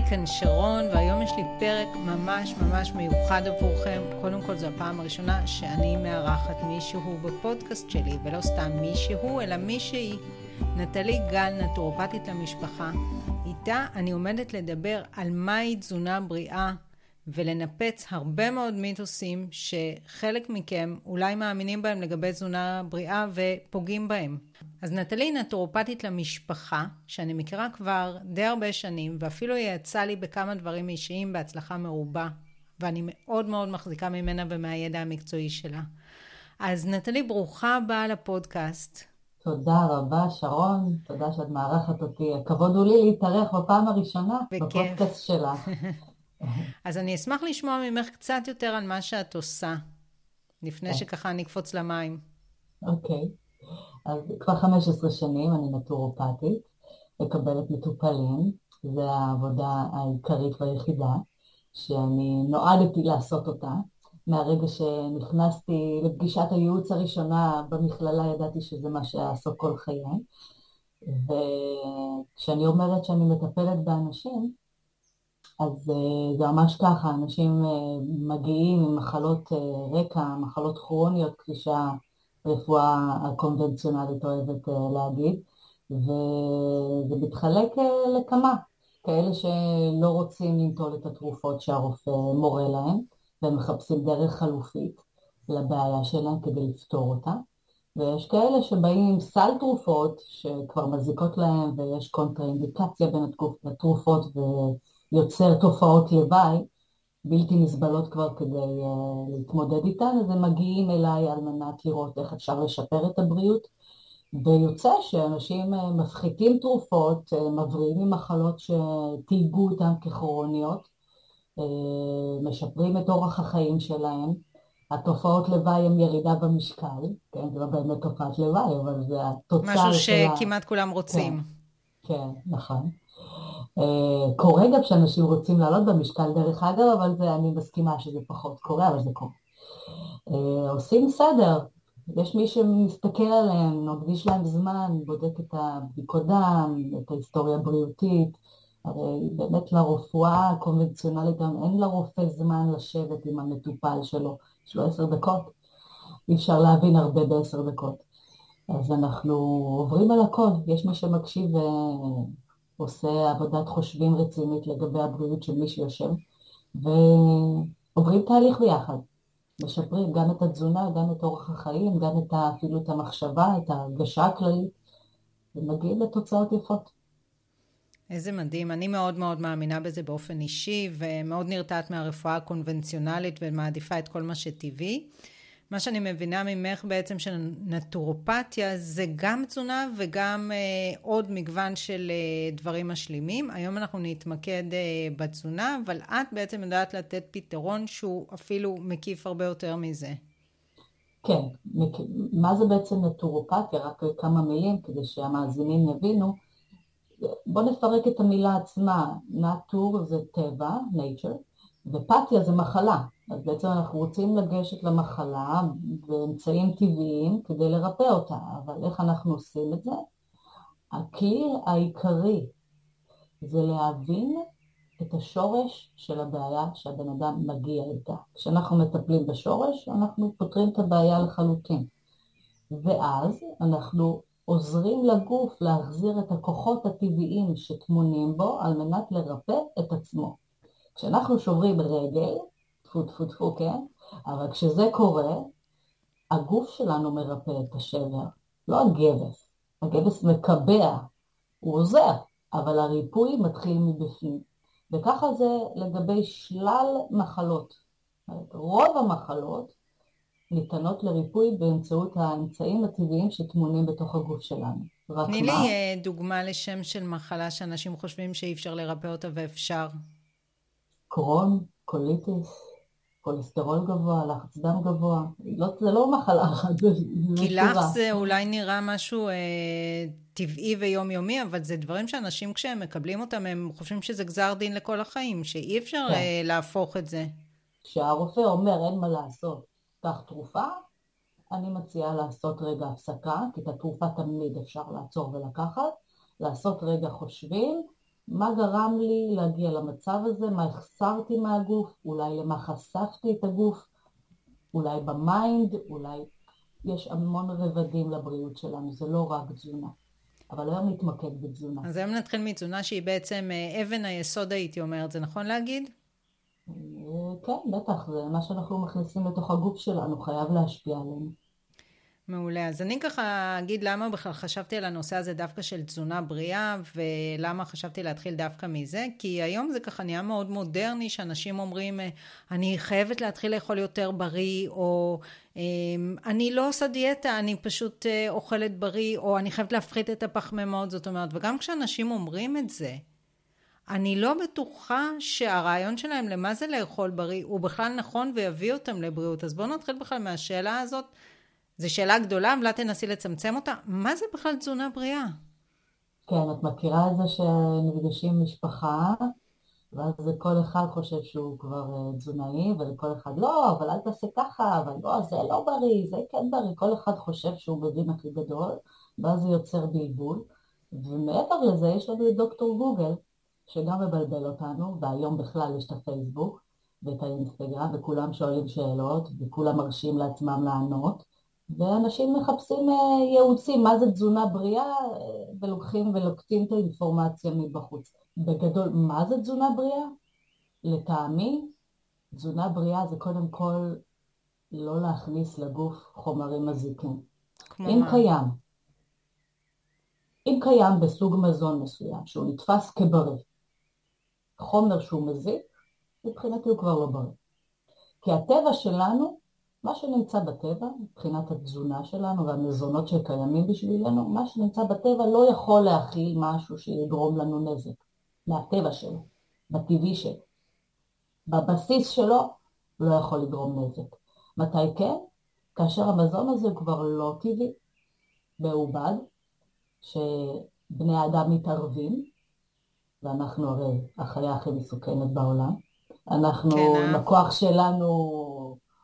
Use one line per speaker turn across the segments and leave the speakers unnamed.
היי, כאן שרון, והיום יש לי פרק ממש ממש מיוחד עבורכם. קודם כל, זו הפעם הראשונה שאני מארחת מישהו בפודקאסט שלי, ולא סתם מישהו, אלא מישהי. נטלי גל, נטורופטית למשפחה. איתה אני עומדת לדבר על מהי תזונה בריאה, ולנפץ הרבה מאוד מיתוסים שחלק מכם אולי מאמינים בהם לגבי תזונה בריאה ופוגעים בהם. אז נטלי נטורופטית למשפחה, שאני מכירה כבר די הרבה שנים, ואפילו היא יצאה לי בכמה דברים אישיים בהצלחה מרובה, ואני מאוד מאוד מחזיקה ממנה ומהידע המקצועי שלה. אז נטלי, ברוכה הבאה לפודקאסט.
תודה רבה, שרון. תודה שאת מארחת אותי. הכבוד הוא לי להתארח בפעם הראשונה בכיף. בפודקאסט שלך.
אז אני אשמח לשמוע ממך קצת יותר על מה שאת עושה, לפני שככה אני אקפוץ למים.
אוקיי. אז כבר 15 שנים אני נטורופטית, מקבלת מטופלים, זו העבודה העיקרית והיחידה שאני נועדתי לעשות אותה. מהרגע שנכנסתי לפגישת הייעוץ הראשונה במכללה ידעתי שזה מה שאעסוק כל חיי. וכשאני אומרת שאני מטפלת באנשים, אז אה, זה ממש ככה, אנשים אה, מגיעים עם מחלות אה, רקע, מחלות כרוניות, כפי שהרפואה הקונבנציונלית אוהבת להגיד, וזה מתחלק לכמה, כאלה שלא רוצים לנטול את התרופות שהרופא מורה להם, והם מחפשים דרך חלופית לבעיה שלהם כדי לפתור אותה, ויש כאלה שבאים עם סל תרופות שכבר מזיקות להם ויש קונטראינדיקציה בין התרופות ויוצר תופעות לוואי בלתי נסבלות כבר כדי uh, להתמודד איתן, אז הם מגיעים אליי על מנת לראות איך אפשר לשפר את הבריאות, ויוצא שאנשים uh, מפחיתים תרופות, uh, מבריאים ממחלות שתהיגו אותן ככרוניות, uh, משפרים את אורח החיים שלהם, התופעות לוואי הן ירידה במשקל, כן, זה לא באמת תופעת לוואי, אבל זה התוצר
של ה... משהו שכמעט כולם רוצים.
כן, כן נכון. אה, קורה גם שאנשים רוצים לעלות במשקל דרך אגב, אבל זה, אני מסכימה שזה פחות קורה, אבל זה קורה. אה, עושים סדר, יש מי שמסתכל עליהם, מקדיש להם זמן, בודק את הבדיקות דם, את ההיסטוריה הבריאותית. הרי באמת לרפואה הקונבנציונלית גם אין לרופא זמן לשבת עם המטופל שלו, יש לו עשר דקות. אי אפשר להבין הרבה בעשר דקות. אז אנחנו עוברים על הכל, יש מי שמקשיב עושה עבודת חושבים רצינית לגבי הבריאות של מי שיושב, ועוברים תהליך ביחד. משפרים גם את התזונה, גם את אורח החיים, גם את אפילו את המחשבה, את ההרגשה הכללית, ומגיעים לתוצאות יפות.
איזה מדהים. אני מאוד מאוד מאמינה בזה באופן אישי, ומאוד נרתעת מהרפואה הקונבנציונלית ומעדיפה את כל מה שטבעי. מה שאני מבינה ממך בעצם של נטורופתיה זה גם תזונה וגם אה, עוד מגוון של אה, דברים משלימים. היום אנחנו נתמקד אה, בתזונה, אבל את בעצם יודעת לתת פתרון שהוא אפילו מקיף הרבה יותר מזה.
כן, מה זה בעצם נטורופתיה? רק כמה מילים כדי שהמאזינים יבינו. בואו נפרק את המילה עצמה. נטור זה טבע, nature, ופתיה זה מחלה. אז בעצם אנחנו רוצים לגשת למחלה באמצעים טבעיים כדי לרפא אותה, אבל איך אנחנו עושים את זה? הכלי העיקרי זה להבין את השורש של הבעיה שהבן אדם מגיע איתה. כשאנחנו מטפלים בשורש, אנחנו פותרים את הבעיה לחלוטין. ואז אנחנו עוזרים לגוף להחזיר את הכוחות הטבעיים שטמונים בו על מנת לרפא את עצמו. כשאנחנו שוברים רגל, טפו טפו טפו, כן? אבל כשזה קורה, הגוף שלנו מרפא את השבר, לא הגבס. הגבס מקבע, הוא עוזר, אבל הריפוי מתחיל מבפנים. וככה זה לגבי שלל מחלות. רוב המחלות ניתנות לריפוי באמצעות האמצעים הטבעיים שטמונים בתוך הגוף שלנו.
תני לי אה, דוגמה לשם של מחלה שאנשים חושבים שאי אפשר לרפא אותה ואפשר.
קרוהן, קוליטיס, כולסטרול גבוה, לחץ דם גבוה, לא, זה לא מחלה אחת, זה
כי לך זה אולי נראה משהו אה, טבעי ויומיומי, אבל זה דברים שאנשים כשהם מקבלים אותם, הם חושבים שזה גזר דין לכל החיים, שאי אפשר כן. אה, להפוך את זה.
כשהרופא אומר אין מה לעשות, קח תרופה, אני מציעה לעשות רגע הפסקה, כי את התרופה תמיד אפשר לעצור ולקחת, לעשות רגע חושבים, מה גרם לי להגיע למצב הזה, מה החסרתי מהגוף, אולי למה חשפתי את הגוף, אולי ב mind, אולי יש המון רבדים לבריאות שלנו, זה לא רק תזונה. אבל היום נתמקד בתזונה.
אז היום נתחיל מתזונה שהיא בעצם אה, אבן היסוד הייתי אומרת, זה נכון להגיד?
אה, כן, בטח, זה מה שאנחנו מכניסים לתוך הגוף שלנו, חייב להשפיע עלינו.
מעולה. אז אני ככה אגיד למה בכלל חשבתי על הנושא הזה דווקא של תזונה בריאה, ולמה חשבתי להתחיל דווקא מזה, כי היום זה ככה נהיה מאוד מודרני, שאנשים אומרים, אני חייבת להתחיל לאכול יותר בריא, או אמ, אני לא עושה דיאטה, אני פשוט אה, אוכלת בריא, או אני חייבת להפחית את הפחמימות, זאת אומרת, וגם כשאנשים אומרים את זה, אני לא בטוחה שהרעיון שלהם למה זה לאכול בריא הוא בכלל נכון ויביא אותם לבריאות. אז בואו נתחיל בכלל מהשאלה הזאת. זו שאלה גדולה, אולי תנסי לצמצם אותה. מה זה בכלל תזונה בריאה?
כן, את מכירה את זה שנפגשים משפחה, ואז כל אחד חושב שהוא כבר אה, תזונאי, ולכל אחד לא, אבל אל תעשה ככה, אבל לא, זה לא בריא, זה כן בריא, כל אחד חושב שהוא מבין הכי גדול, ואז זה יוצר בלבול. ומעבר לזה יש לנו את דוקטור גוגל, שגם מבלבל אותנו, והיום בכלל יש את הפייסבוק ואת האינסטגרם, וכולם שואלים שאלות, וכולם מרשים לעצמם לענות. ואנשים מחפשים אה, ייעוצים, מה זה תזונה בריאה, אה, ולוקחים ולוקטים את האינפורמציה מבחוץ. בגדול, מה זה תזונה בריאה? לטעמי, תזונה בריאה זה קודם כל לא להכניס לגוף חומרים מזיקים. אם מה? קיים, אם קיים בסוג מזון מסוים שהוא נתפס כבריא, חומר שהוא מזיק, מבחינתי הוא כבר לא בריא. כי הטבע שלנו מה שנמצא בטבע, מבחינת התזונה שלנו והמזונות שקיימים בשבילנו, מה שנמצא בטבע לא יכול להכיל משהו שיגרום לנו נזק, מהטבע שלו, בטבעי שלו. בבסיס שלו לא יכול לגרום נזק. מתי כן? כאשר המזון הזה הוא כבר לא טבעי, מעובד, שבני האדם מתערבים, ואנחנו הרי החיה הכי מסוכנת בעולם. אנחנו, כן, בכוח אה? שלנו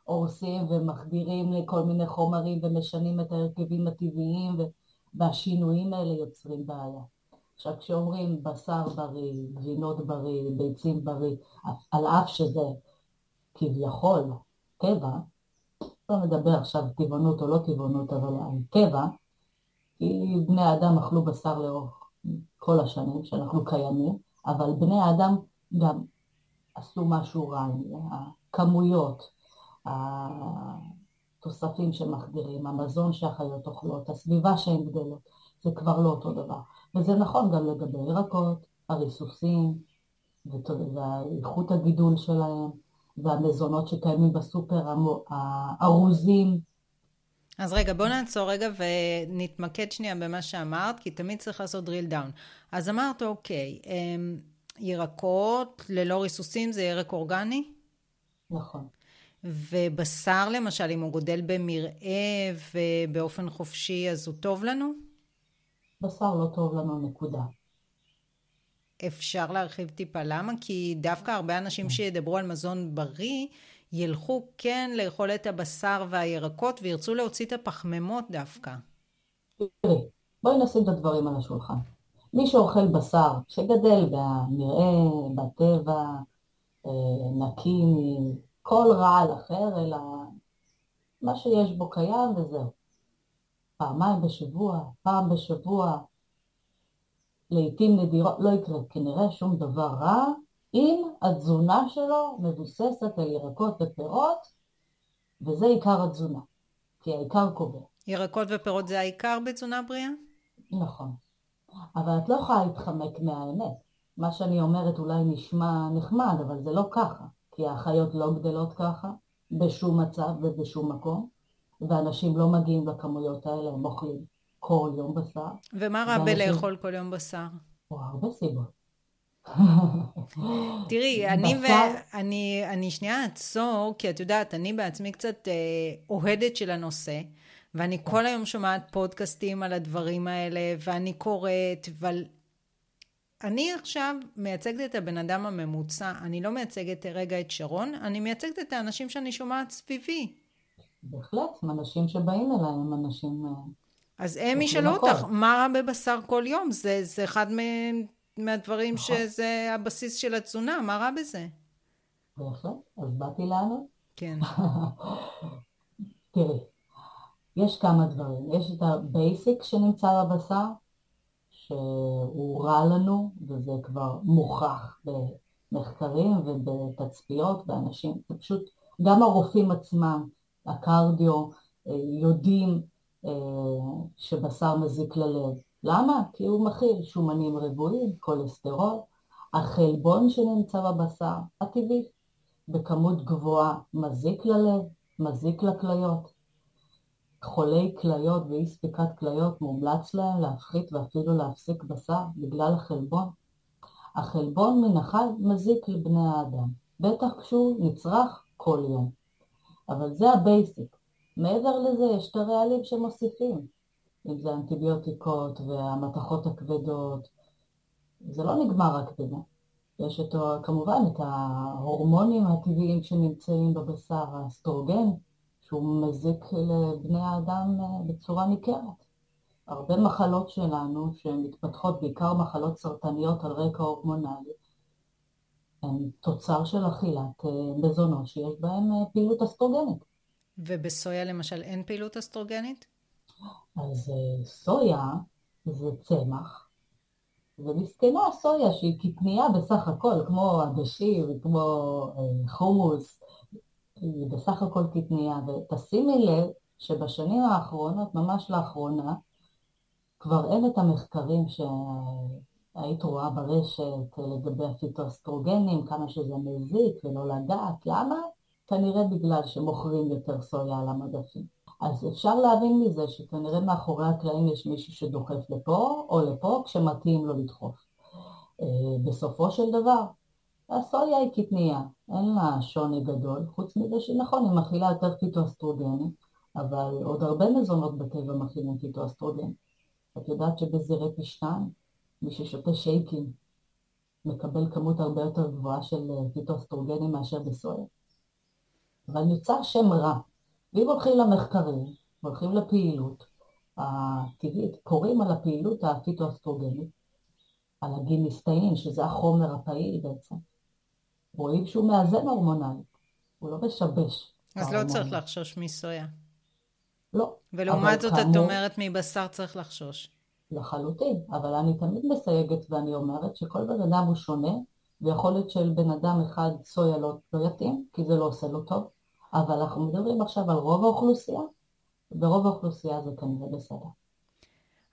הורסים ומחדירים לכל מיני חומרים ומשנים את ההרכבים הטבעיים והשינויים האלה יוצרים בעיה. עכשיו כשאומרים בשר בריא, גבינות בריא, ביצים בריא, על אף שזה כביכול טבע, לא נדבר עכשיו טבעונות או לא טבעונות, אבל על טבע, כי בני האדם אכלו בשר לאורך כל השנים שאנחנו קיימים, אבל בני האדם גם עשו משהו רע, הכמויות, התוספים שמחדירים, המזון שהחיות אוכלות, הסביבה שהן גדלות, זה כבר לא אותו דבר. וזה נכון גם לגבי ירקות, הריסוסים, ואיכות הגידול שלהם, והמזונות שקיימים בסופר, הארוזים.
אז רגע, בוא נעצור רגע ונתמקד שנייה במה שאמרת, כי תמיד צריך לעשות drill down. אז אמרת, אוקיי, אמ, ירקות ללא ריסוסים זה ירק אורגני?
נכון.
ובשר למשל, אם הוא גודל במרעה ובאופן חופשי, אז הוא טוב לנו?
בשר לא טוב לנו, נקודה.
אפשר להרחיב טיפה למה? כי דווקא הרבה אנשים שידברו על מזון בריא, ילכו כן לאכול את הבשר והירקות וירצו להוציא את הפחמימות דווקא.
תראי, בואי נשים את הדברים על השולחן. מי שאוכל בשר שגדל במרעה, בטבע, אה, נקי כל רעל אחר, אלא מה שיש בו קיים וזהו. פעמיים בשבוע, פעם בשבוע, לעיתים נדירות, לא יקרה כנראה שום דבר רע, אם התזונה שלו מבוססת על ירקות ופירות, וזה עיקר התזונה, כי העיקר קובע.
ירקות ופירות זה העיקר בתזונה בריאה?
נכון. אבל את לא יכולה להתחמק מהאמת. מה שאני אומרת אולי נשמע נחמד, אבל זה לא ככה. כי החיות לא גדלות ככה, בשום מצב ובשום מקום, ואנשים לא מגיעים לכמויות האלה, הם אוכלים כל יום בשר.
ומה רע בלאכול כל יום בשר?
הרבה סיבות.
תראי, אני, ו... אני, אני שנייה אעצור, כי את יודעת, אני בעצמי קצת אה, אוהדת של הנושא, ואני כל היום שומעת פודקאסטים על הדברים האלה, ואני קוראת, אבל אני עכשיו מייצגת את הבן אדם הממוצע, אני לא מייצגת רגע את שרון, אני מייצגת את האנשים שאני שומעת סביבי.
בהחלט, אנשים שבאים אליי הם אנשים... אה,
אז הם ישאלו אותך, מה רע בבשר כל יום? זה, זה אחד מהדברים נכון. שזה הבסיס של התזונה, מה רע בזה?
בהחלט, אז באתי לענות.
כן.
תראי, יש כמה דברים. יש את ה basic שנמצא בבשר, שהוא רע לנו, וזה כבר מוכח במחקרים ובתצפיות באנשים. זה פשוט, גם הרופאים עצמם, הקרדיו, אה, יודעים אה, שבשר מזיק ללב. למה? כי הוא מכיל שומנים רבועים, כולסטרול, החלבון שנמצא בבשר, הטבעי, בכמות גבוהה מזיק ללב, מזיק לכליות. חולי כליות ואי ספיקת כליות מומלץ להם להפחית ואפילו להפסיק בשר בגלל החלבון. החלבון מן החי מזיק לבני האדם, בטח כשהוא נצרך כל יום. אבל זה ה basic. מעבר לזה יש את הרעלים שמוסיפים, אם זה אנטיביוטיקות והמתכות הכבדות. זה לא נגמר רק בזה. יש את, כמובן את ההורמונים הטבעיים שנמצאים בבשר, האסטרוגן, שהוא מזיק לבני האדם אה, בצורה ניכרת. הרבה מחלות שלנו שמתפתחות, בעיקר מחלות סרטניות על רקע הורמונלי, הן תוצר של אכילת אה, מזונות שיש בהם אה, פעילות אסטרוגנית.
ובסויה למשל אין פעילות אסטרוגנית?
אז סויה זה צמח, ומסכנה הסויה שהיא קטניה בסך הכל, כמו עדשים וכמו חומוס, היא בסך הכל קטניה, ותשימי לב שבשנים האחרונות, ממש לאחרונה, כבר אין את המחקרים שהיית רואה ברשת לגבי הפיטואסטרוגנים, כמה שזה מזיק ולא לדעת. למה? כנראה בגלל שמוכרים יותר סויה על המדפים. אז אפשר להבין מזה שכנראה מאחורי הקלעים יש מישהו שדוחף לפה או לפה כשמתאים לו לדחוף. אה, בסופו של דבר, הסויה היא קטנייה, אין לה שוני גדול, חוץ מזה שנכון, היא מכילה יותר פיטואסטרוגנים, אבל עוד הרבה מזונות בטבע מכילים פיטואסטרוגן. את יודעת שבזירי פשטן, מי ששותה שייקים מקבל כמות הרבה יותר גבוהה של אה, פיטואסטרוגנים מאשר בסויה. אבל נוצר שם רע. ואם הולכים למחקרים, הולכים לפעילות הטבעית, קוראים על הפעילות הפיטואסטרוגנית, על הגיניסטאין, שזה החומר הפעיל בעצם. רואים שהוא מאזן הורמונלית, הוא לא משבש.
אז לא צריך לחשוש מסויה.
לא.
ולעומת זאת כאמור, את אומרת מבשר צריך לחשוש.
לחלוטין, אבל אני תמיד מסייגת ואני אומרת שכל בן אדם הוא שונה, ויכול להיות של בן אדם אחד סויה לא, לא יתאים, כי זה לא עושה לו טוב, אבל אנחנו מדברים עכשיו על רוב האוכלוסייה, ורוב האוכלוסייה זה כנראה בסדר.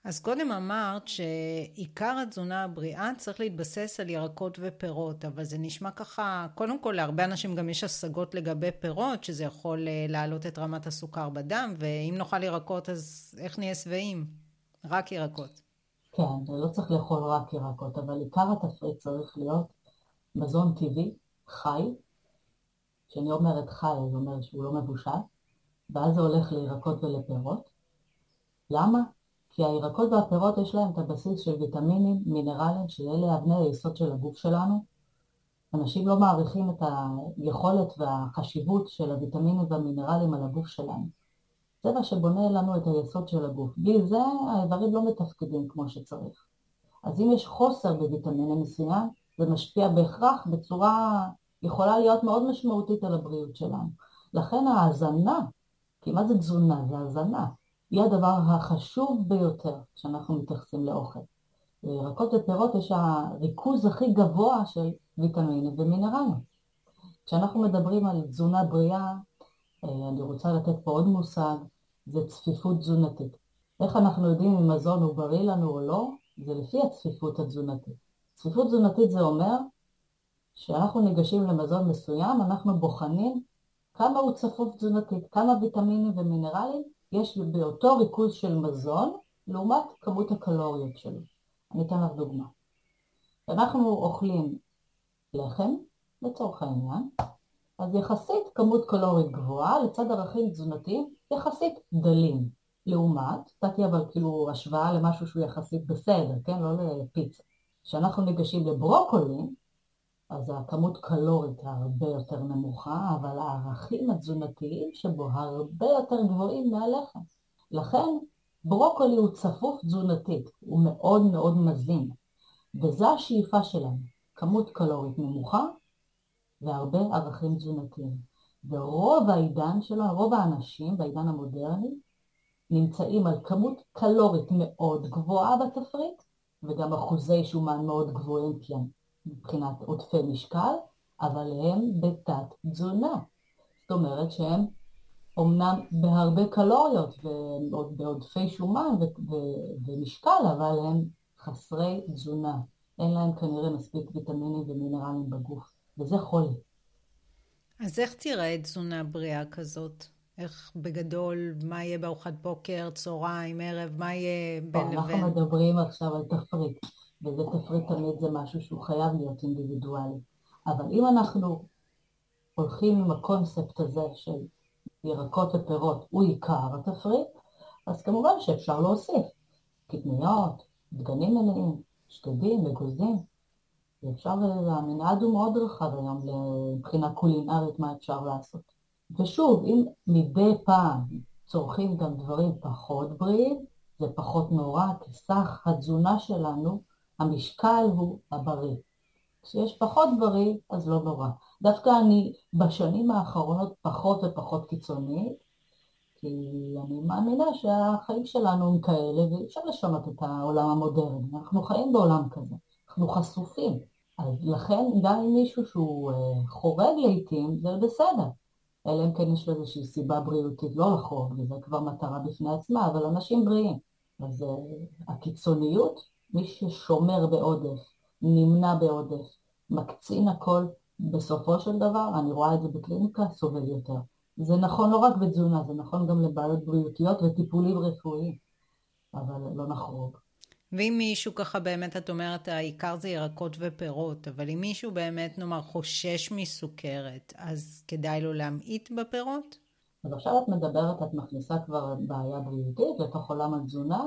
אז קודם אמרת שעיקר התזונה הבריאה צריך להתבסס על ירקות ופירות, אבל זה נשמע ככה, קודם כל להרבה אנשים גם יש השגות לגבי פירות, שזה יכול אה, להעלות את רמת הסוכר בדם, ואם נאכל ירקות אז איך נהיה שבעים? רק ירקות.
כן, לא צריך לאכול רק ירקות, אבל עיקר התפריט צריך להיות מזון טבעי, חי, כשאני אומרת חי, זה אומר שהוא לא מבושל, ואז זה הולך לירקות ולפירות. למה? כי הירקות והפירות יש להם את הבסיס של ויטמינים, מינרלים, שאלה אבני היסוד של הגוף שלנו. אנשים לא מעריכים את היכולת והחשיבות של הוויטמינים והמינרלים על הגוף שלנו. זה מה שבונה לנו את היסוד של הגוף. בלי זה האיברים לא מתפקדים כמו שצריך. אז אם יש חוסר בוויטמינים מסוים, זה משפיע בהכרח בצורה, יכולה להיות מאוד משמעותית על הבריאות שלנו. לכן ההזנה, כי מה זה תזונה? זה הזנה. היא הדבר החשוב ביותר כשאנחנו מתייחסים לאוכל. לירקות ופירות יש הריכוז הכי גבוה של ויטמינים ומינרלים. כשאנחנו מדברים על תזונה בריאה, אה, אני רוצה לתת פה עוד מושג, זה צפיפות תזונתית. איך אנחנו יודעים אם מזון הוא בריא לנו או לא? זה לפי הצפיפות התזונתית. צפיפות תזונתית זה אומר שאנחנו ניגשים למזון מסוים, אנחנו בוחנים כמה הוא צפוף תזונתית, כמה ויטמינים ומינרלים יש באותו ריכוז של מזון לעומת כמות הקלוריות שלו. אני אתן לך דוגמה. כשאנחנו אוכלים לחם, לצורך העניין, אז יחסית כמות קלורית גבוהה לצד ערכים תזונתיים יחסית דלים. לעומת, נתתי אבל כאילו השוואה למשהו שהוא יחסית בסדר, כן? לא לפיצה. כשאנחנו ניגשים לברוקולי, אז הכמות קלורית הרבה יותר נמוכה, אבל הערכים התזונתיים שבו הרבה יותר גבוהים מהלחם. לכן ברוקולי הוא צפוף תזונתית, הוא מאוד מאוד מזין. וזו השאיפה שלנו, כמות קלורית נמוכה והרבה ערכים תזונתיים. ורוב העידן שלנו, רוב האנשים בעידן המודרני, נמצאים על כמות קלורית מאוד גבוהה בתפריט, וגם אחוזי שומן מאוד גבוהים כי הם מבחינת עודפי משקל, אבל הם בתת תזונה. זאת אומרת שהם אומנם בהרבה קלוריות ובעודפי שומן ומשקל, אבל הם חסרי תזונה. אין להם כנראה מספיק ויטמינים ומינרלים בגוף, וזה חולי.
אז איך תראה תזונה בריאה כזאת? איך בגדול, מה יהיה בארוחת בוקר, צהריים, ערב, מה יהיה בין לבין?
אנחנו מדברים עכשיו על תפריט, וזה תפריט תמיד זה משהו שהוא חייב להיות אינדיבידואלי. אבל אם אנחנו הולכים עם הקונספט הזה של ירקות ופירות הוא עיקר התפריט, אז כמובן שאפשר להוסיף קטניות, דגנים מלאים, שקדים, אגוזים. ואפשר, המנעד הוא מאוד רחב היום מבחינה קולינרית מה אפשר לעשות. ושוב, אם מדי פעם צורכים גם דברים פחות בריאים, זה פחות נורא, כי סך התזונה שלנו, המשקל הוא הבריא. כשיש פחות בריא, אז לא נורא. דווקא אני בשנים האחרונות פחות ופחות קיצונית, כי אני מאמינה שהחיים שלנו הם כאלה, ואי אפשר לשנות את העולם המודרני. אנחנו חיים בעולם כזה, אנחנו חשופים. אז לכן גם אם מישהו שהוא אה, חורג לעיתים, זה בסדר. אלא אם כן יש לו איזושהי סיבה בריאותית לא לחרוג, וזה כבר מטרה בפני עצמה, אבל אנשים בריאים. אז uh, הקיצוניות, מי ששומר בעודף, נמנע בעודף, מקצין הכל, בסופו של דבר, אני רואה את זה בקליניקה, סובל יותר. זה נכון לא רק בתזונה, זה נכון גם לבעיות בריאותיות וטיפולים רפואיים, אבל לא נחרוג.
ואם מישהו ככה באמת, את אומרת, העיקר זה ירקות ופירות, אבל אם מישהו באמת, נאמר, חושש מסוכרת, אז כדאי לו להמעיט בפירות?
אז עכשיו את מדברת, את מכניסה כבר בעיה בריאותית לתוך עולם התזונה,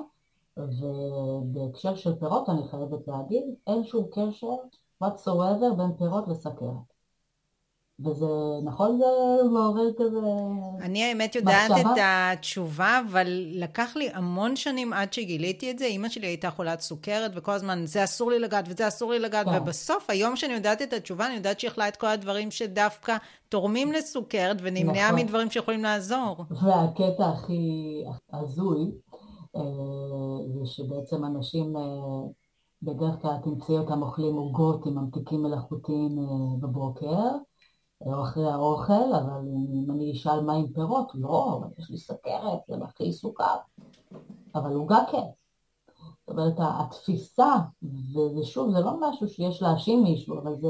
ובהקשר של פירות אני חייבת להגיד, אין שום קשר whatsoever בין פירות לסכרת. וזה נכון זה מעורר כזה
אני האמת יודעת מחשבה? את התשובה, אבל לקח לי המון שנים עד שגיליתי את זה. אימא שלי הייתה חולת סוכרת, וכל הזמן זה אסור לי לגעת וזה אסור לי לגעת, כן. ובסוף, היום שאני יודעת את התשובה, אני יודעת שהיא אכלה את כל הדברים שדווקא תורמים לסוכרת, ונמנעה נכון. מדברים שיכולים לעזור.
והקטע הכי הזוי, זה שבעצם אנשים... אה, בדרך כלל תמצאי אותם אוכלים עוגות עם ממתיקים מלאכותיים אה, בבוקר, או אחרי האוכל, אבל אם אני אשאל מה עם פירות, לא, אבל יש לי סכרת, זה מכיל סוכר, אבל עוגה כן. זאת אומרת, התפיסה, וזה שוב, זה לא משהו שיש להאשים מישהו, אבל זה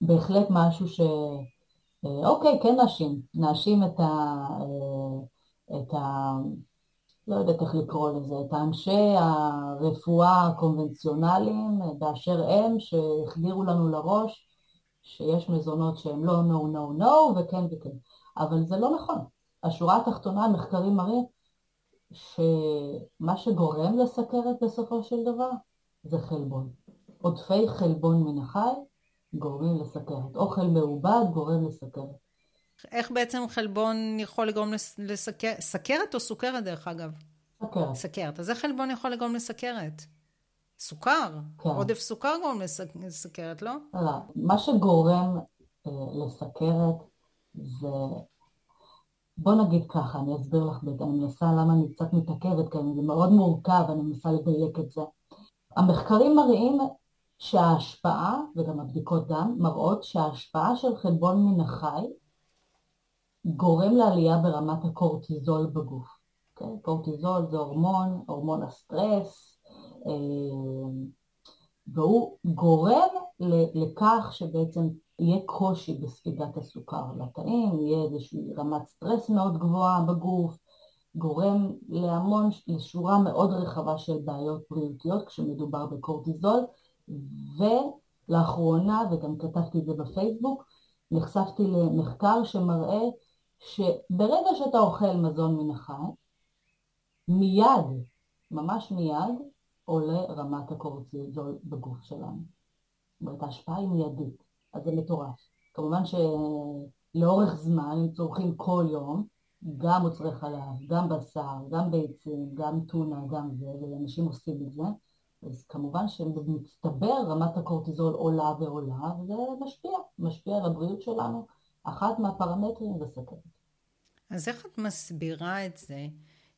בהחלט משהו ש... אה, אוקיי, כן נאשים, נאשים את ה... אה, את ה... לא יודעת איך לקרוא לזה, את האנשי הרפואה הקונבנציונליים באשר הם, שהחדירו לנו לראש שיש מזונות שהם לא no no no וכן וכן, אבל זה לא נכון. השורה התחתונה, המחקרים מראים שמה שגורם לסכרת בסופו של דבר זה חלבון. עודפי חלבון מן החי גורמים לסכרת. אוכל מעובד גורם לסכרת.
איך בעצם חלבון יכול לגרום לסכרת? סכרת או סוכרת דרך אגב?
סכרת.
סכרת. אז איך חלבון יכול לגרום לסכרת? סוכר. כן. עודף סוכר גורם לסכרת, לא?
לא. מה שגורם אה, לסכרת זה... בוא נגיד ככה, אני אסביר לך, אני מנסה למה אני קצת מתעכבת, כי זה מאוד מורכב, אני מנסה לדייק את זה. המחקרים מראים שההשפעה, וגם הבדיקות דם, מראות שההשפעה של חלבון מן החי גורם לעלייה ברמת הקורטיזול בגוף. אוקיי? קורטיזול זה הורמון, הורמון הסטרס, אה, והוא גורם לכך שבעצם יהיה קושי בספיגת הסוכר לתאים, יהיה איזושהי רמת סטרס מאוד גבוהה בגוף, גורם להמון, לשורה מאוד רחבה של בעיות בריאותיות כשמדובר בקורטיזול, ולאחרונה, וגם כתבתי את זה בפייסבוק, נחשפתי למחקר שמראה שברגע שאתה אוכל מזון מן החי, מיד, ממש מיד, עולה רמת הקורטיזול בגוף שלנו. זאת אומרת, ההשפעה היא מיידית, אז זה מטורף. כמובן שלאורך זמן, אם צורכים כל יום, גם מוצרי חלב, גם בשר, גם ביצים, גם טונה, גם זה, ואנשים עושים את זה, אז כמובן שבמצטבר רמת הקורטיזול עולה ועולה, וזה משפיע, משפיע על הבריאות שלנו. אחד מהפרמטרים זה סכרת.
אז איך את מסבירה את זה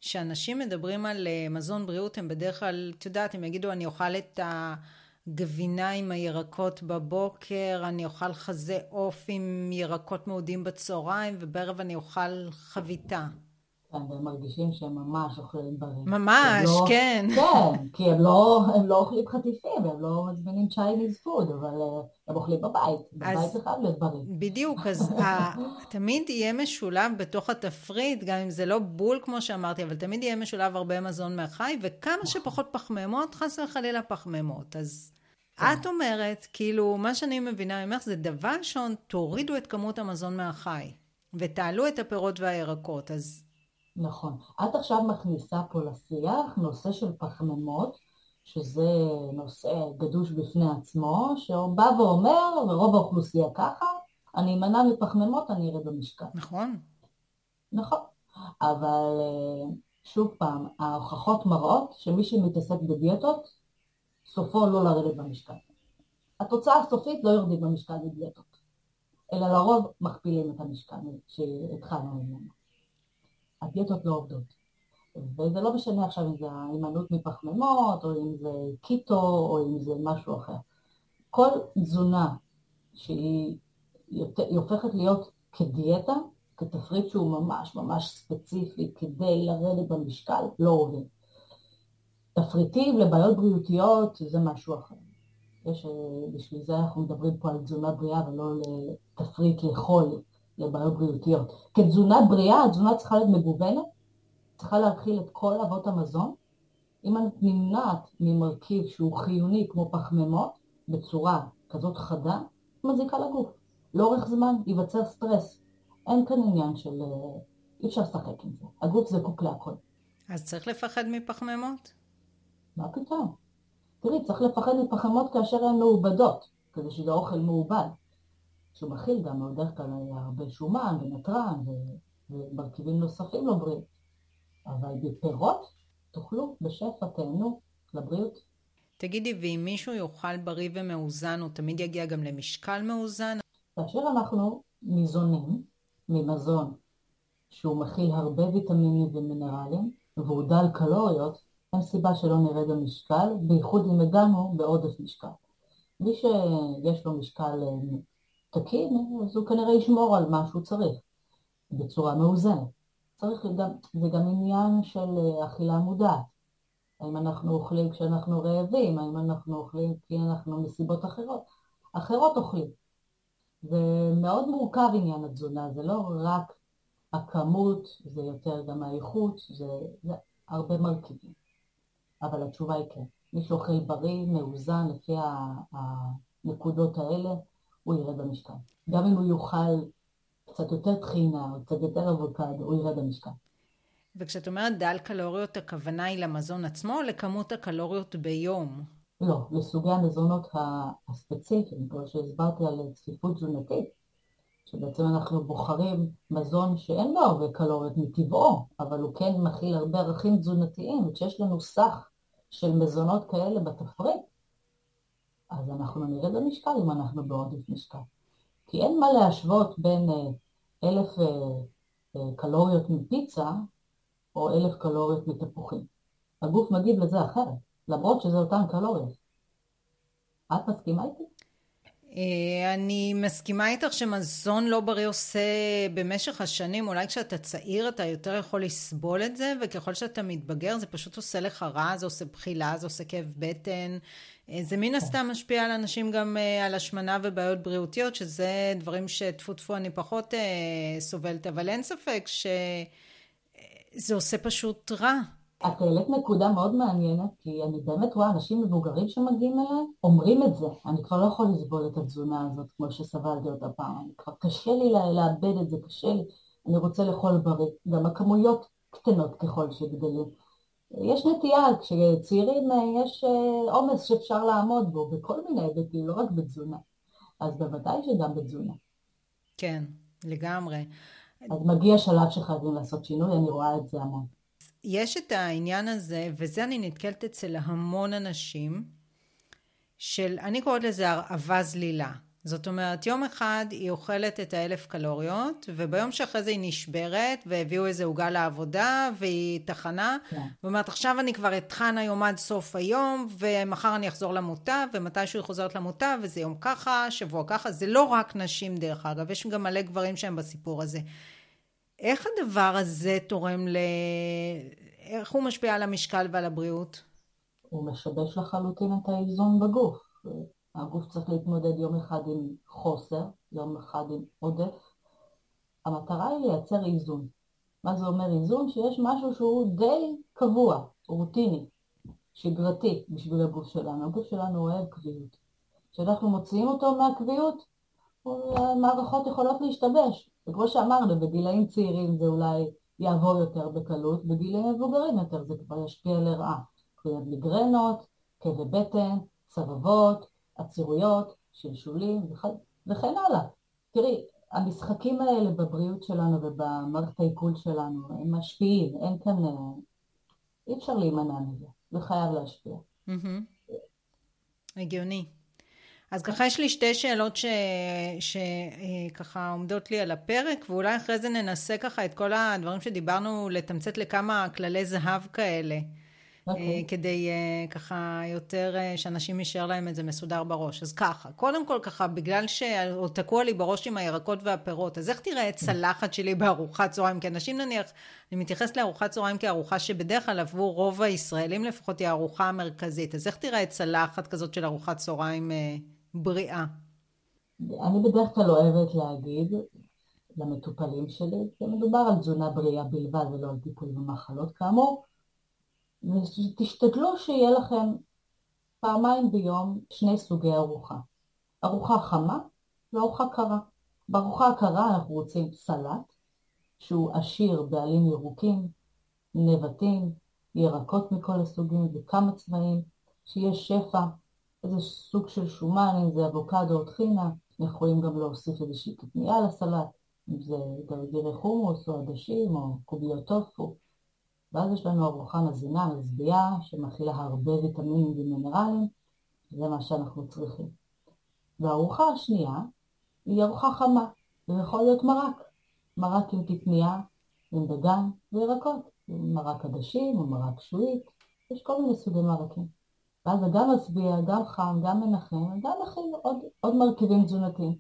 שאנשים מדברים על אה, מזון בריאות, הם בדרך כלל, את יודעת, הם יגידו, אני אוכל את הגבינה עם הירקות בבוקר, אני אוכל חזה עוף עם ירקות מעודים בצהריים, ובערב אני אוכל חביתה.
כן, והם מרגישים שהם ממש אוכלים בריא.
ממש,
לא,
כן.
כן, כי הם לא, הם לא אוכלים חטיפים, הם לא מזמינים Chinese food, אבל אה, הם אוכלים בבית. בבית זה חייב להיות בריא.
בדיוק, אז ה, תמיד יהיה משולב בתוך התפריט, גם אם זה לא בול כמו שאמרתי, אבל תמיד יהיה משולב הרבה מזון מהחי, וכמה נכון. שפחות פחמימות, חס וחלילה פחמימות. אז כן. את אומרת, כאילו, מה שאני מבינה ממך זה דבר ראשון, תורידו את כמות המזון מהחי, ותעלו את הפירות והירקות. אז
נכון. את עכשיו מכניסה פה לשיח נושא של פחמימות, שזה נושא גדוש בפני עצמו, שהוא בא ואומר, ורוב האוכלוסייה ככה, אני אמנע מפחמימות, אני ארד במשקל.
נכון.
נכון. אבל אה, שוב פעם, ההוכחות מראות שמי שמתעסק בדיאטות, סופו לא לרדת במשקל. התוצאה הסופית לא יורדים במשקל בדיאטות, אלא לרוב מכפילים את המשקל שהתחלנו ממנו. הדיאטות לא עובדות. וזה לא משנה עכשיו אם זה ההימנעות מפחמימות, או אם זה קיטו, או אם זה משהו אחר. כל תזונה שהיא הופכת להיות כדיאטה, כתפריט שהוא ממש ממש ספציפי כדי לרדת במשקל, לא עובד. תפריטים לבעיות בריאותיות זה משהו אחר. יש, בשביל זה אנחנו מדברים פה על תזונה בריאה ולא לתפריט לאכול לבעיות בריאותיות. כתזונה בריאה, התזונה צריכה להיות מגוונת, צריכה להכיל את כל אבות המזון. אם את נמנעת ממרכיב שהוא חיוני כמו פחמימות, בצורה כזאת חדה, מזיקה לגוף. לאורך זמן ייווצר סטרס. אין כאן עניין של... אה, אי אפשר לשחק עם זה. הגוף זקוק להכל.
אז צריך לפחד מפחמימות?
מה פתאום? תראי, צריך לפחד מפחמימות כאשר הן מעובדות, כדי שזה אוכל מעובד. שהוא מכיל גם בדרך כלל הרבה שומן ונתרן ומרכיבים נוספים לבריאות. אבל בפירות תאכלו בשפע, תהנו לבריאות.
תגידי, ואם מישהו יאכל בריא ומאוזן, הוא תמיד יגיע גם למשקל מאוזן?
כאשר אנחנו ניזונים ממזון שהוא מכיל הרבה ויטמינים ומינרלים, והוא דל קלוריות, אין סיבה שלא נרד במשקל, בייחוד אם הגענו בעודף משקל. מי שיש לו משקל תקין, אז הוא כנראה ישמור על מה שהוא צריך, בצורה מאוזנת. צריך גם, זה גם עניין של אה, אכילה מודעת. האם אנחנו אוכלים כשאנחנו רעבים, האם אנחנו אוכלים כי אנחנו מסיבות אחרות. אחרות אוכלים. זה מאוד מורכב עניין התזונה, זה לא רק הכמות, זה יותר גם האיכות, זה, זה הרבה מרכיבים. אבל התשובה היא כן. מי שאוכל בריא, מאוזן, לפי הנקודות האלה, הוא ירד במשקל. גם אם הוא יאכל קצת יותר טחינה או קצת יותר אבוקדו, הוא ירד במשקל.
וכשאת אומרת דל קלוריות, הכוונה היא למזון עצמו או לכמות הקלוריות ביום?
לא, לסוגי המזונות הספציפיים, כמו שהסברתי על צפיפות תזונתית, שבעצם אנחנו בוחרים מזון שאין לו הרבה קלוריות מטבעו, אבל הוא כן מכיל הרבה ערכים תזונתיים, וכשיש לנו סך של מזונות כאלה בתפריט, אז אנחנו נרד במשקל אם אנחנו בעודף משקל. כי אין מה להשוות בין אה, אלף אה, אה, קלוריות מפיצה או אלף קלוריות מתפוחים. הגוף מגיב לזה אחרת, למרות שזה אותן קלוריות. את מסכימה איתי?
אני מסכימה איתך שמזון לא בריא עושה במשך השנים, אולי כשאתה צעיר אתה יותר יכול לסבול את זה, וככל שאתה מתבגר זה פשוט עושה לך רע, זה עושה בחילה, זה עושה כאב בטן, זה מן הסתם משפיע על אנשים גם אה, על השמנה ובעיות בריאותיות, שזה דברים שטפו טפו אני פחות אה, סובלת, אבל אין ספק שזה עושה פשוט רע.
את העלית נקודה מאוד מעניינת, כי אני באמת רואה אנשים מבוגרים שמגיעים אליי, אומרים את זה, אני כבר לא יכול לסבול את התזונה הזאת כמו שסבלתי אותה פעם, כבר קשה לי לאבד את זה, קשה לי, אני רוצה לאכול בריא, גם הכמויות קטנות ככל שגדלים. יש נטייה, כשצעירים אה, יש אה, עומס שאפשר לעמוד בו בכל מיני היבטים, לא רק בתזונה. אז בוודאי שגם בתזונה.
כן, לגמרי.
אז מגיע שלב שחייבים לעשות שינוי, אני רואה את זה המון.
יש את העניין הזה, וזה אני נתקלת אצל המון אנשים, של, אני קוראת לזה הרעבה זלילה. זאת אומרת, יום אחד היא אוכלת את האלף קלוריות, וביום שאחרי זה היא נשברת, והביאו איזה עוגה לעבודה, והיא טחנה, כן. ואומרת, עכשיו אני כבר אטחן היום עד סוף היום, ומחר אני אחזור למוטב, ומתישהו היא חוזרת למוטב, וזה יום ככה, שבוע ככה. זה לא רק נשים, דרך אגב, יש גם מלא גברים שהם בסיפור הזה. איך הדבר הזה תורם ל... איך הוא משפיע על המשקל ועל הבריאות?
הוא משבש לחלוטין את האיזון בגוף. הגוף צריך להתמודד יום אחד עם חוסר, יום אחד עם עודף. המטרה היא לייצר איזון. מה זה אומר איזון? שיש משהו שהוא די קבוע, רוטיני, שגרתי בשביל הגוף שלנו. הגוף שלנו אוהב קביעות. כשאנחנו מוציאים אותו מהקביעות, המערכות יכולות להשתבש. וכמו שאמרנו, בגילאים צעירים זה אולי יעבור יותר בקלות, בגילאים מבוגרים יותר זה כבר ישפיע לרעה. קביעות מיגרנות, כאבי בטן, צרבות, עצירויות, שלשולים וכן הלאה. תראי, המשחקים האלה בבריאות שלנו ובמערכת העיכול שלנו הם משפיעים, אין כאן, אה, אי אפשר להימנע מזה, זה חייב להשפיע.
הגיוני. אז ככה יש לי שתי שאלות שככה אה, עומדות לי על הפרק, ואולי אחרי זה ננסה ככה את כל הדברים שדיברנו, לתמצת לכמה כללי זהב כאלה. Okay. אוקיי. אה, כדי אה, ככה יותר אה, שאנשים יישאר להם את זה מסודר בראש. אז ככה, קודם כל ככה, בגלל שעוד תקוע לי בראש עם הירקות והפירות, אז איך תראה צלחת שלי בארוחת צהריים? כי אנשים נניח, אני מתייחסת לארוחת צהריים כארוחה שבדרך כלל עבור רוב הישראלים לפחות היא הארוחה המרכזית. אז איך תראה צלחת כזאת של ארוחת צהריים בריאה?
אני בדרך כלל אוהבת להגיד למטופלים שלי, כי מדובר על תזונה בריאה בלבד ולא על טיפול במחלות כאמור, ותשתדלו שיהיה לכם פעמיים ביום שני סוגי ארוחה. ארוחה חמה וארוחה קרה. בארוחה הקרה אנחנו רוצים סלט, שהוא עשיר בעלים ירוקים, נבטים, ירקות מכל הסוגים וכמה צבעים, שיהיה שפע, איזה סוג של שומן, אם זה אבוקדו או טחינה, יכולים גם להוסיף איזושהי קטניה לסלט, אם זה גרגירי חומוס או עדשים או קוביות טופו. ואז יש לנו ארוחה מזינה, מזביעה, שמכילה הרבה ויטמינים ומינרלים, זה מה שאנחנו צריכים. והארוחה השנייה היא ארוחה חמה, זה יכול להיות מרק, מרק עם קטניה, עם דגן וירקות, מרק עדשים או מרק שועית, יש כל מיני סוגי מרקים. ואז גם משביע, גם חם, גם מנחם, גם מכיל עוד, עוד מרכיבים תזונתיים.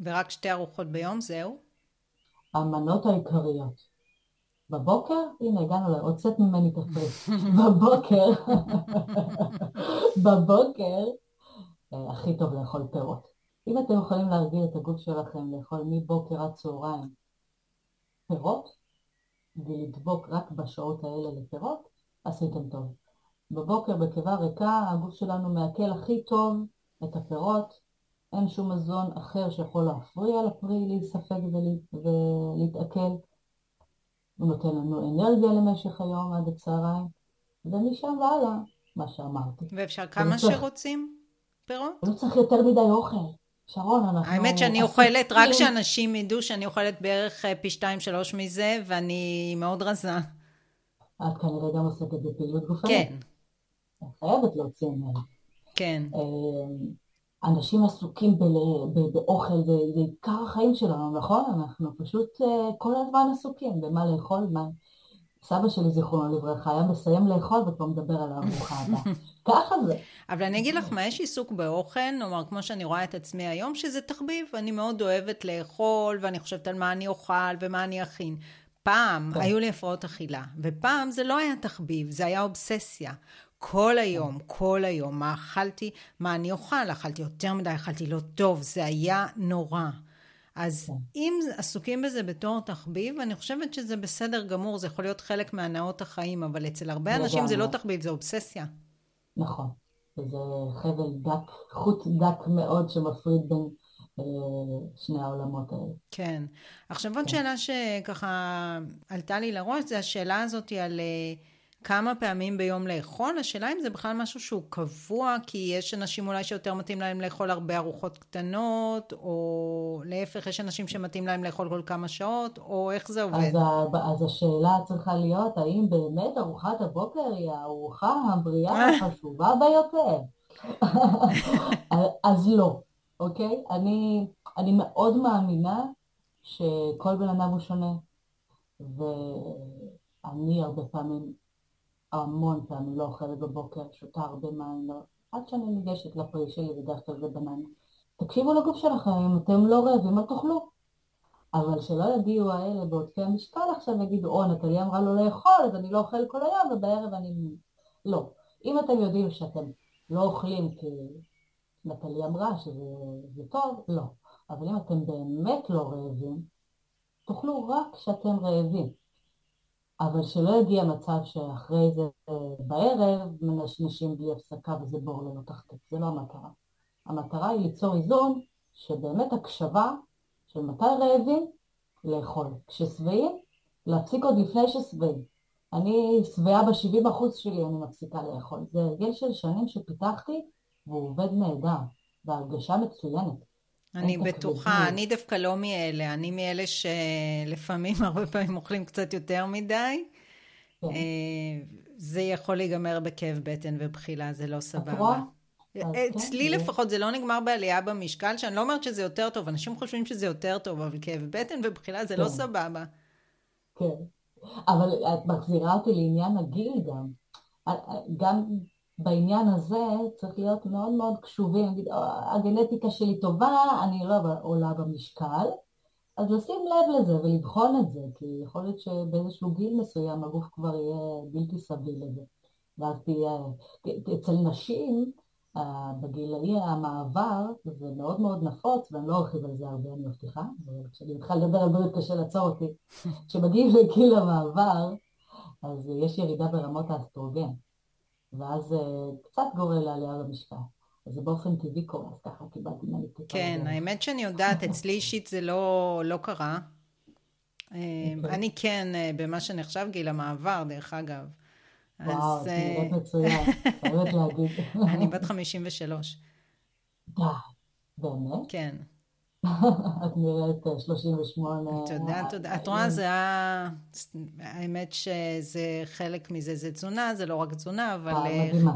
ורק שתי ארוחות ביום, זהו?
המנות העיקריות. בבוקר, הנה הגענו, הוצאת ממני את. בבוקר, בבוקר, אה, הכי טוב לאכול פירות. אם אתם יכולים להרגיל את הגוף שלכם לאכול מבוקר עד צהריים פירות, ולדבוק רק בשעות האלה לפירות, עשיתם טוב. בבוקר בקיבה ריקה הגוף שלנו מעכל הכי טוב את הפירות, אין שום מזון אחר שיכול להפריע לפרי להיספג ולהתעכל. הוא נותן לנו אנרגיה למשך היום עד הצהריים, ומשם והלאה, מה שאמרתי.
ואפשר כמה שרוצים פירות?
לא צריך יותר מדי אוכל. שרון, אנחנו...
האמת שאני אוכלת, רק שאנשים ידעו שאני אוכלת בערך אה, פי שתיים שלוש מזה, ואני מאוד רזה.
את כנראה גם עוסקת בפעילות גופנית. כן. את חייבת להוציא ממנו.
כן.
אנשים עסוקים באוכל, זה, זה עיקר החיים שלנו, נכון? אנחנו פשוט אה, כל הזמן עסוקים במה לאכול, מה... סבא שלי, זיכרונו לברכה, היה מסיים לאכול וכבר מדבר על הארוחה הבאה. ככה זה.
אבל אני אגיד לך מה, יש עיסוק באוכל, נאמר, כמו שאני רואה את עצמי היום, שזה תחביב. אני מאוד אוהבת לאכול, ואני חושבת על מה אני אוכל ומה אני אכין. פעם כן. היו לי הפרעות אכילה, ופעם זה לא היה תחביב, זה היה אובססיה. כל היום, כל היום, מה אכלתי, מה אני אוכל, אכלתי יותר מדי, אכלתי לא טוב, זה היה נורא. אז כן. אם עסוקים בזה בתור תחביב, אני חושבת שזה בסדר גמור, זה יכול להיות חלק מהנאות החיים, אבל אצל הרבה אנשים זה לא תחביב, זה אובססיה.
נכון, וזה חבל דק, חוט דק מאוד שמפריד בין אה, שני העולמות האלה.
כן. עכשיו עוד כן. שאלה שככה עלתה לי לראש, זה השאלה הזאת על... אה, כמה פעמים ביום לאכול, השאלה אם זה בכלל משהו שהוא קבוע, כי יש אנשים אולי שיותר מתאים להם לאכול הרבה ארוחות קטנות, או להפך, יש אנשים שמתאים להם לאכול כל כמה שעות, או איך זה עובד?
אז, אז השאלה צריכה להיות, האם באמת ארוחת הבוקר היא הארוחה הבריאה החשובה ביותר? אז לא, אוקיי? אני, אני מאוד מאמינה שכל בן אדם הוא שונה, ואני הרבה פעמים המון פעמים לא אוכלת בבוקר, שותה הרבה מים, לא. עד שאני ניגשת לפרי שלי, בדרך כלל זה בננה. תקשיבו לגוף שלכם, אם אתם לא רעבים, אל תאכלו. אבל שלא יגיעו האלה בעודפי המשקל עכשיו ויגידו, או, נטלי אמרה לו לאכול, אז אני לא אוכל כל היום, ובערב אני... לא. אם אתם יודעים שאתם לא אוכלים כי נטלי אמרה שזה טוב, לא. אבל אם אתם באמת לא רעבים, תאכלו רק כשאתם רעבים. אבל שלא יגיע מצב שאחרי זה בערב מנשנשים בלי הפסקה וזה בור ללא תחתית, זה לא המטרה. המטרה היא ליצור איזון שבאמת הקשבה של מתי רעבים לאכול. כששבעים, להפסיק עוד לפני ששבעים. אני שבעה ב-70% שלי, אני מפסיקה לאכול. זה הרגל של שנים שפיתחתי והוא עובד נהדר, והרגשה מצוינת.
אני בטוחה, אני דווקא לא מאלה, אני מאלה שלפעמים, הרבה פעמים אוכלים קצת יותר מדי. אה, זה יכול להיגמר בכאב בטן ובחילה, זה לא סבבה. אצלי כן, לפחות זה לא נגמר בעלייה במשקל, שאני לא אומרת שזה יותר טוב, אנשים חושבים שזה יותר טוב, אבל כאב בטן ובחילה זה לא כן. סבבה.
כן, אבל את מחזירה אותי לעניין הגיל גם. גם בעניין הזה צריך להיות מאוד מאוד קשובים, נגיד, אה, הגנטיקה שלי טובה, אני לא עולה במשקל, אז לשים לב לזה ולבחון את זה, כי יכול להיות שבאיזשהו גיל מסוים הגוף כבר יהיה בלתי סביל לזה. ואז תהיה, אצל נשים, אה, בגילאי המעבר, זה מאוד מאוד נפוץ, ואני לא ארחיב על זה הרבה, אני מבטיחה, כשאני מתחילה לדבר על בריאות קשה לעצור אותי, כשמגיעים לגיל המעבר, אז יש ירידה ברמות האסטרוגן. ואז אה, קצת גורל לעלייה במשקל. אז זה באופן טבעי קורה, אז ככה קיבלתי מניטיקה.
כן, האמת שאני יודעת, אצלי אישית זה לא, לא קרה. אה, אוקיי. אני כן, אה, במה שנחשב גיל המעבר, דרך אגב.
וואו, זה נראית מצוין, חייבת להגיד.
אני בת 53.
די, באמת?
כן.
את נראית 38.
תודה, תודה. את רואה, זה היה... האמת שזה חלק מזה זה תזונה, זה לא רק תזונה, אבל...
אה, מדהימה.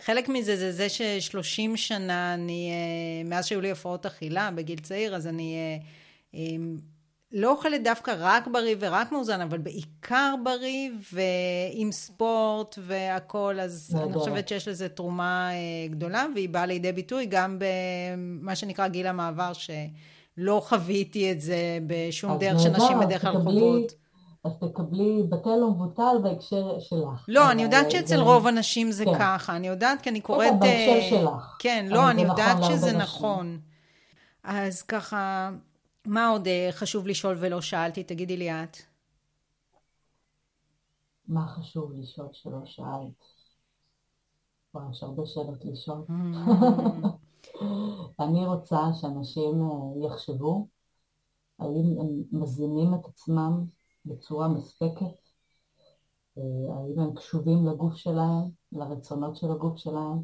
חלק מזה זה זה ששלושים שנה אני, אה, מאז שהיו לי הפרעות אכילה בגיל צעיר, אז אני אה, לא אוכלת דווקא רק בריא ורק מאוזן, אבל בעיקר בריא ועם ספורט והכול, אז אני חושבת שיש לזה תרומה אה, גדולה, והיא באה לידי ביטוי גם במה שנקרא גיל המעבר, שלא חוויתי את זה בשום דרך שנשים בדרך כלל חוות.
אז תקבלי בטל ומבוטל בהקשר שלך.
לא, אני יודעת שאצל רוב הנשים זה כן. ככה, אני יודעת כי אני קוראת... כן,
בהקשר אה, שלך.
כן, לא, אני יודעת נכון שזה נכון. אז ככה, מה עוד אה, חשוב לשאול ולא שאלתי? תגידי לי את.
מה חשוב לשאול שלא שאלת? וואי, יש הרבה שאלות לשאול. אני רוצה שאנשים אה, יחשבו האם הם מזינים את עצמם בצורה מספקת, אה, האם הם קשובים לגוף שלהם, לרצונות של הגוף שלהם,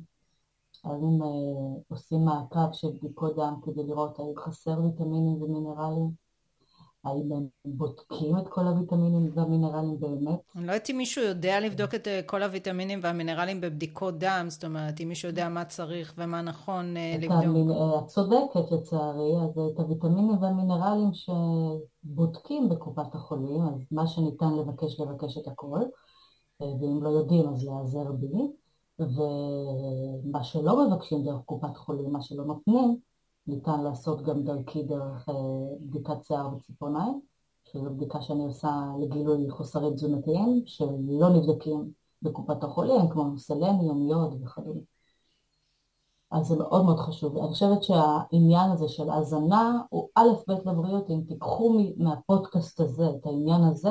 האם אה, עושים מעקב של בדיקות דם כדי לראות האם חסר ויטמינים ומינרלים, האם הם בודקים את כל הוויטמינים והמינרלים באמת?
אני לא יודעת אם מישהו יודע לבדוק את אה, כל הוויטמינים והמינרלים בבדיקות דם, זאת אומרת, אם מישהו יודע מה צריך ומה נכון אה, לבדוק.
את צודקת לצערי, אז את הוויטמינים והמינרלים שבודקים בקופת החולים, אז מה שניתן לבקש, לבקש את הכל, ואם לא יודעים אז להיעזר בי. ומה שלא מבקשים דרך קופת חולים, מה שלא נותנים, ניתן לעשות גם דרכי דרך אה, בדיקת שיער וציפורניים, שזו בדיקה שאני עושה לגילוי חוסרים תזונתיים שלא נבדקים בקופת החולים, כמו סלניום, יוד וכדומה. אז זה מאוד מאוד חשוב. אני חושבת שהעניין הזה של הזנה הוא א' ב' לבריאות, אם תיקחו מהפודקאסט הזה את העניין הזה,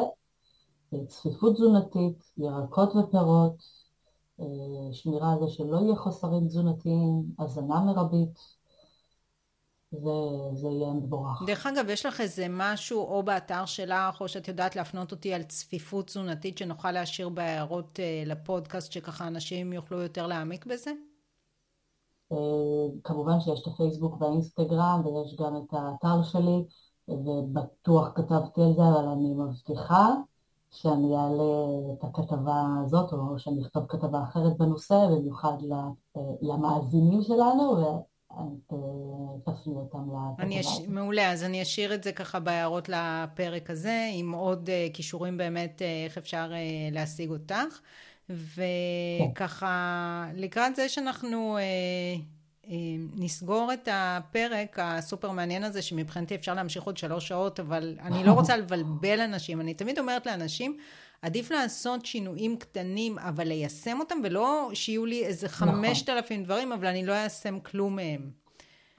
צפיפות תזונתית, ירקות ופירות, אה, שמירה על זה שלא יהיה חוסרים תזונתיים, הזנה מרבית, זה, זה יהיה מבורך.
דרך אגב, יש לך איזה משהו או באתר שלך, או שאת יודעת להפנות אותי על צפיפות תזונתית שנוכל להשאיר בהערות אה, לפודקאסט, שככה אנשים יוכלו יותר להעמיק בזה?
אה, כמובן שיש את הפייסבוק והאינסטגרם, ויש גם את האתר שלי, ובטוח כתבתי על זה, אבל אני מבטיחה שאני אעלה את הכתבה הזאת, או שאני אכתוב כתבה אחרת בנושא, במיוחד אה, למאזינים שלנו, תפני אותם לכתבה
הזאת. מעולה, אז אני אשאיר את זה ככה בהערות לפרק הזה, עם עוד uh, כישורים באמת, איך אפשר להשיג אותך. וככה, כן. לקראת זה שאנחנו נסגור את הפרק הסופר מעניין הזה, שמבחינתי אפשר להמשיך עוד שלוש שעות, אבל אני לא רוצה לבלבל אנשים. אני תמיד אומרת לאנשים, עדיף לעשות שינויים קטנים, אבל ליישם אותם, ולא שיהיו לי איזה נכון. חמשת אלפים דברים, אבל אני לא איישם כלום מהם.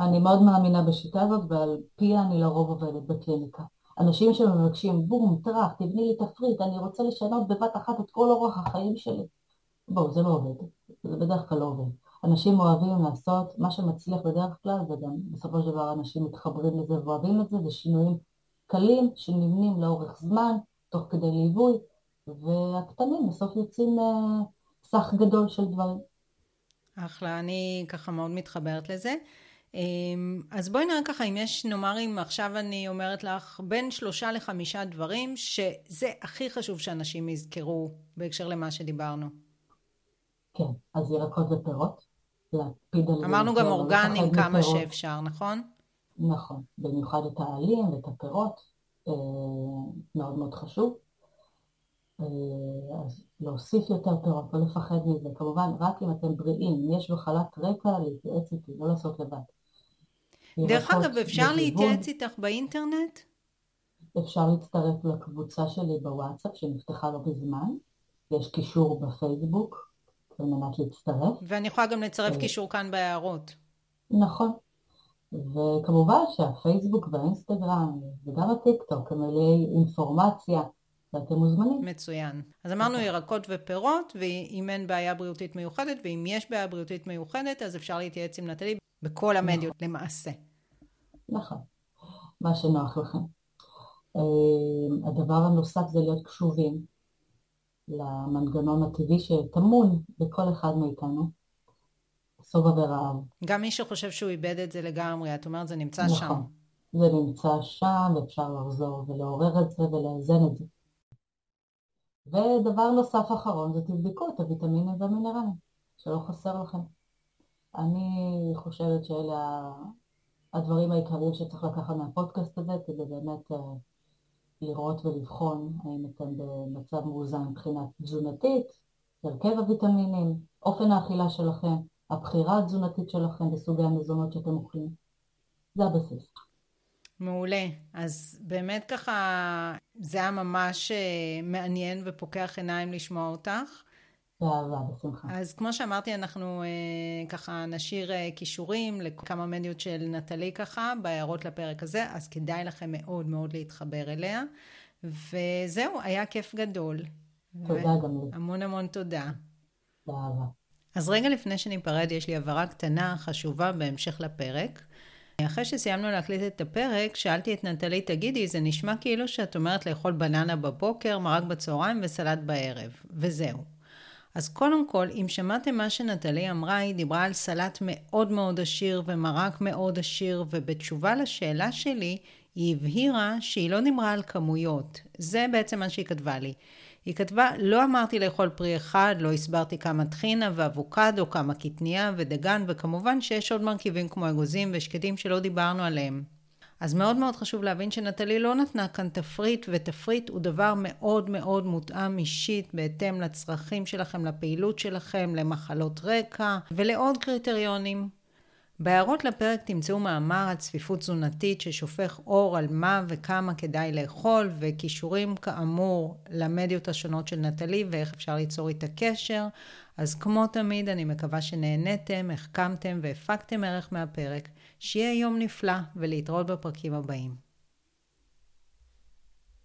אני מאוד מאמינה בשיטה הזאת, ועל פיה אני לרוב עובדת בקליניקה. אנשים שמבקשים, בום, טראח, תבני לי תפריט, אני רוצה לשנות בבת אחת את כל אורח החיים שלי. בואו, זה לא עובד. זה בדרך כלל לא עובד. אנשים אוהבים לעשות, מה שמצליח בדרך כלל, וגם בסופו של דבר אנשים מתחברים לזה ואוהבים את זה, זה שינויים קלים שנבנים לאורך זמן, תוך כדי ליווי, והקטנים בסוף יוצאים אה, סך גדול של דברים.
אחלה, אני ככה מאוד מתחברת לזה. אמ, אז בואי נראה ככה אם יש, נאמר אם עכשיו אני אומרת לך בין שלושה לחמישה דברים שזה הכי חשוב שאנשים יזכרו בהקשר למה שדיברנו.
כן, אז ירקות ופירות, להקפיד על.
אמרנו גם אורגנים כמה מפירות. שאפשר, נכון?
נכון, במיוחד את העלים ואת הפירות, אה, מאוד מאוד חשוב. אה, אז להוסיף יותר פירות, לא לפחד מזה. כמובן, רק אם אתם בריאים, יש בחלת רקע, להתייעץ איתי, לא לעשות לבד.
דרך אגב, אפשר להתייעץ איתך באינטרנט?
אפשר להצטרף לקבוצה שלי בוואטסאפ שנפתחה לא בזמן, יש קישור בפייסבוק על מנת להצטרף.
ואני יכולה גם לצרף אה, קישור כאן בהערות.
נכון. וכמובן שהפייסבוק והאינסטגרם וגם הטיק טוק הם מלאי אינפורמציה ואתם מוזמנים.
מצוין. אז אמרנו נכון. ירקות ופירות, ואם אין בעיה בריאותית מיוחדת, ואם יש בעיה בריאותית מיוחדת, אז אפשר להתייעץ עם נטלי בכל המדיות נכון. למעשה.
נכון, מה שנוח לכם. אה, הדבר הנוסף זה להיות קשובים למנגנון הטבעי שטמון בכל אחד מאיתנו, שובע ורעב.
גם מי שחושב שהוא איבד את זה לגמרי, את אומרת זה נמצא נכון. שם.
זה נמצא שם ואפשר לחזור ולעורר את זה ולאזן את זה. ודבר נוסף אחרון זה תבדקו את הוויטמינים והמינרלים, שלא חסר לכם. אני חושבת שאלה הדברים העיקריים שצריך לקחת מהפודקאסט הזה כדי באמת uh, לראות ולבחון האם אתם במצב מאוזן מבחינה תזונתית, הרכב הוויטמינים, אופן האכילה שלכם, הבחירה התזונתית שלכם בסוגי המזונות שאתם אוכלים. זה הבסיס.
מעולה. אז באמת ככה, זה היה ממש אה, מעניין ופוקח עיניים לשמוע אותך.
באהבה, בשמחה.
אז כמו שאמרתי, אנחנו אה, ככה נשאיר אה, כישורים לכמה מדיות של נטלי ככה, בהערות לפרק הזה, אז כדאי לכם מאוד מאוד להתחבר אליה. וזהו, היה כיף גדול.
תודה ו- גם לי.
המון המון תודה.
באהבה.
אז רגע לפני שניפרד, יש לי הבהרה קטנה, חשובה, בהמשך לפרק. אחרי שסיימנו להקליט את הפרק, שאלתי את נטלי, תגידי, זה נשמע כאילו שאת אומרת לאכול בננה בבוקר, מרק בצהריים וסלט בערב, וזהו. אז קודם כל, אם שמעתם מה שנטלי אמרה, היא דיברה על סלט מאוד מאוד עשיר ומרק מאוד עשיר, ובתשובה לשאלה שלי, היא הבהירה שהיא לא דיברה על כמויות. זה בעצם מה שהיא כתבה לי. היא כתבה, לא אמרתי לאכול פרי אחד, לא הסברתי כמה טחינה ואבוקדו, כמה קטניה ודגן, וכמובן שיש עוד מרכיבים כמו אגוזים ושקדים שלא דיברנו עליהם. אז מאוד מאוד חשוב להבין שנטלי לא נתנה כאן תפריט, ותפריט הוא דבר מאוד מאוד מותאם אישית בהתאם לצרכים שלכם, לפעילות שלכם, למחלות רקע ולעוד קריטריונים. בהערות לפרק תמצאו מאמר על צפיפות תזונתית ששופך אור על מה וכמה כדאי לאכול וכישורים כאמור למדיות השונות של נטלי ואיך אפשר ליצור איתה קשר. אז כמו תמיד אני מקווה שנהניתם, החכמתם והפקתם ערך מהפרק. שיהיה יום נפלא ולהתראות בפרקים הבאים.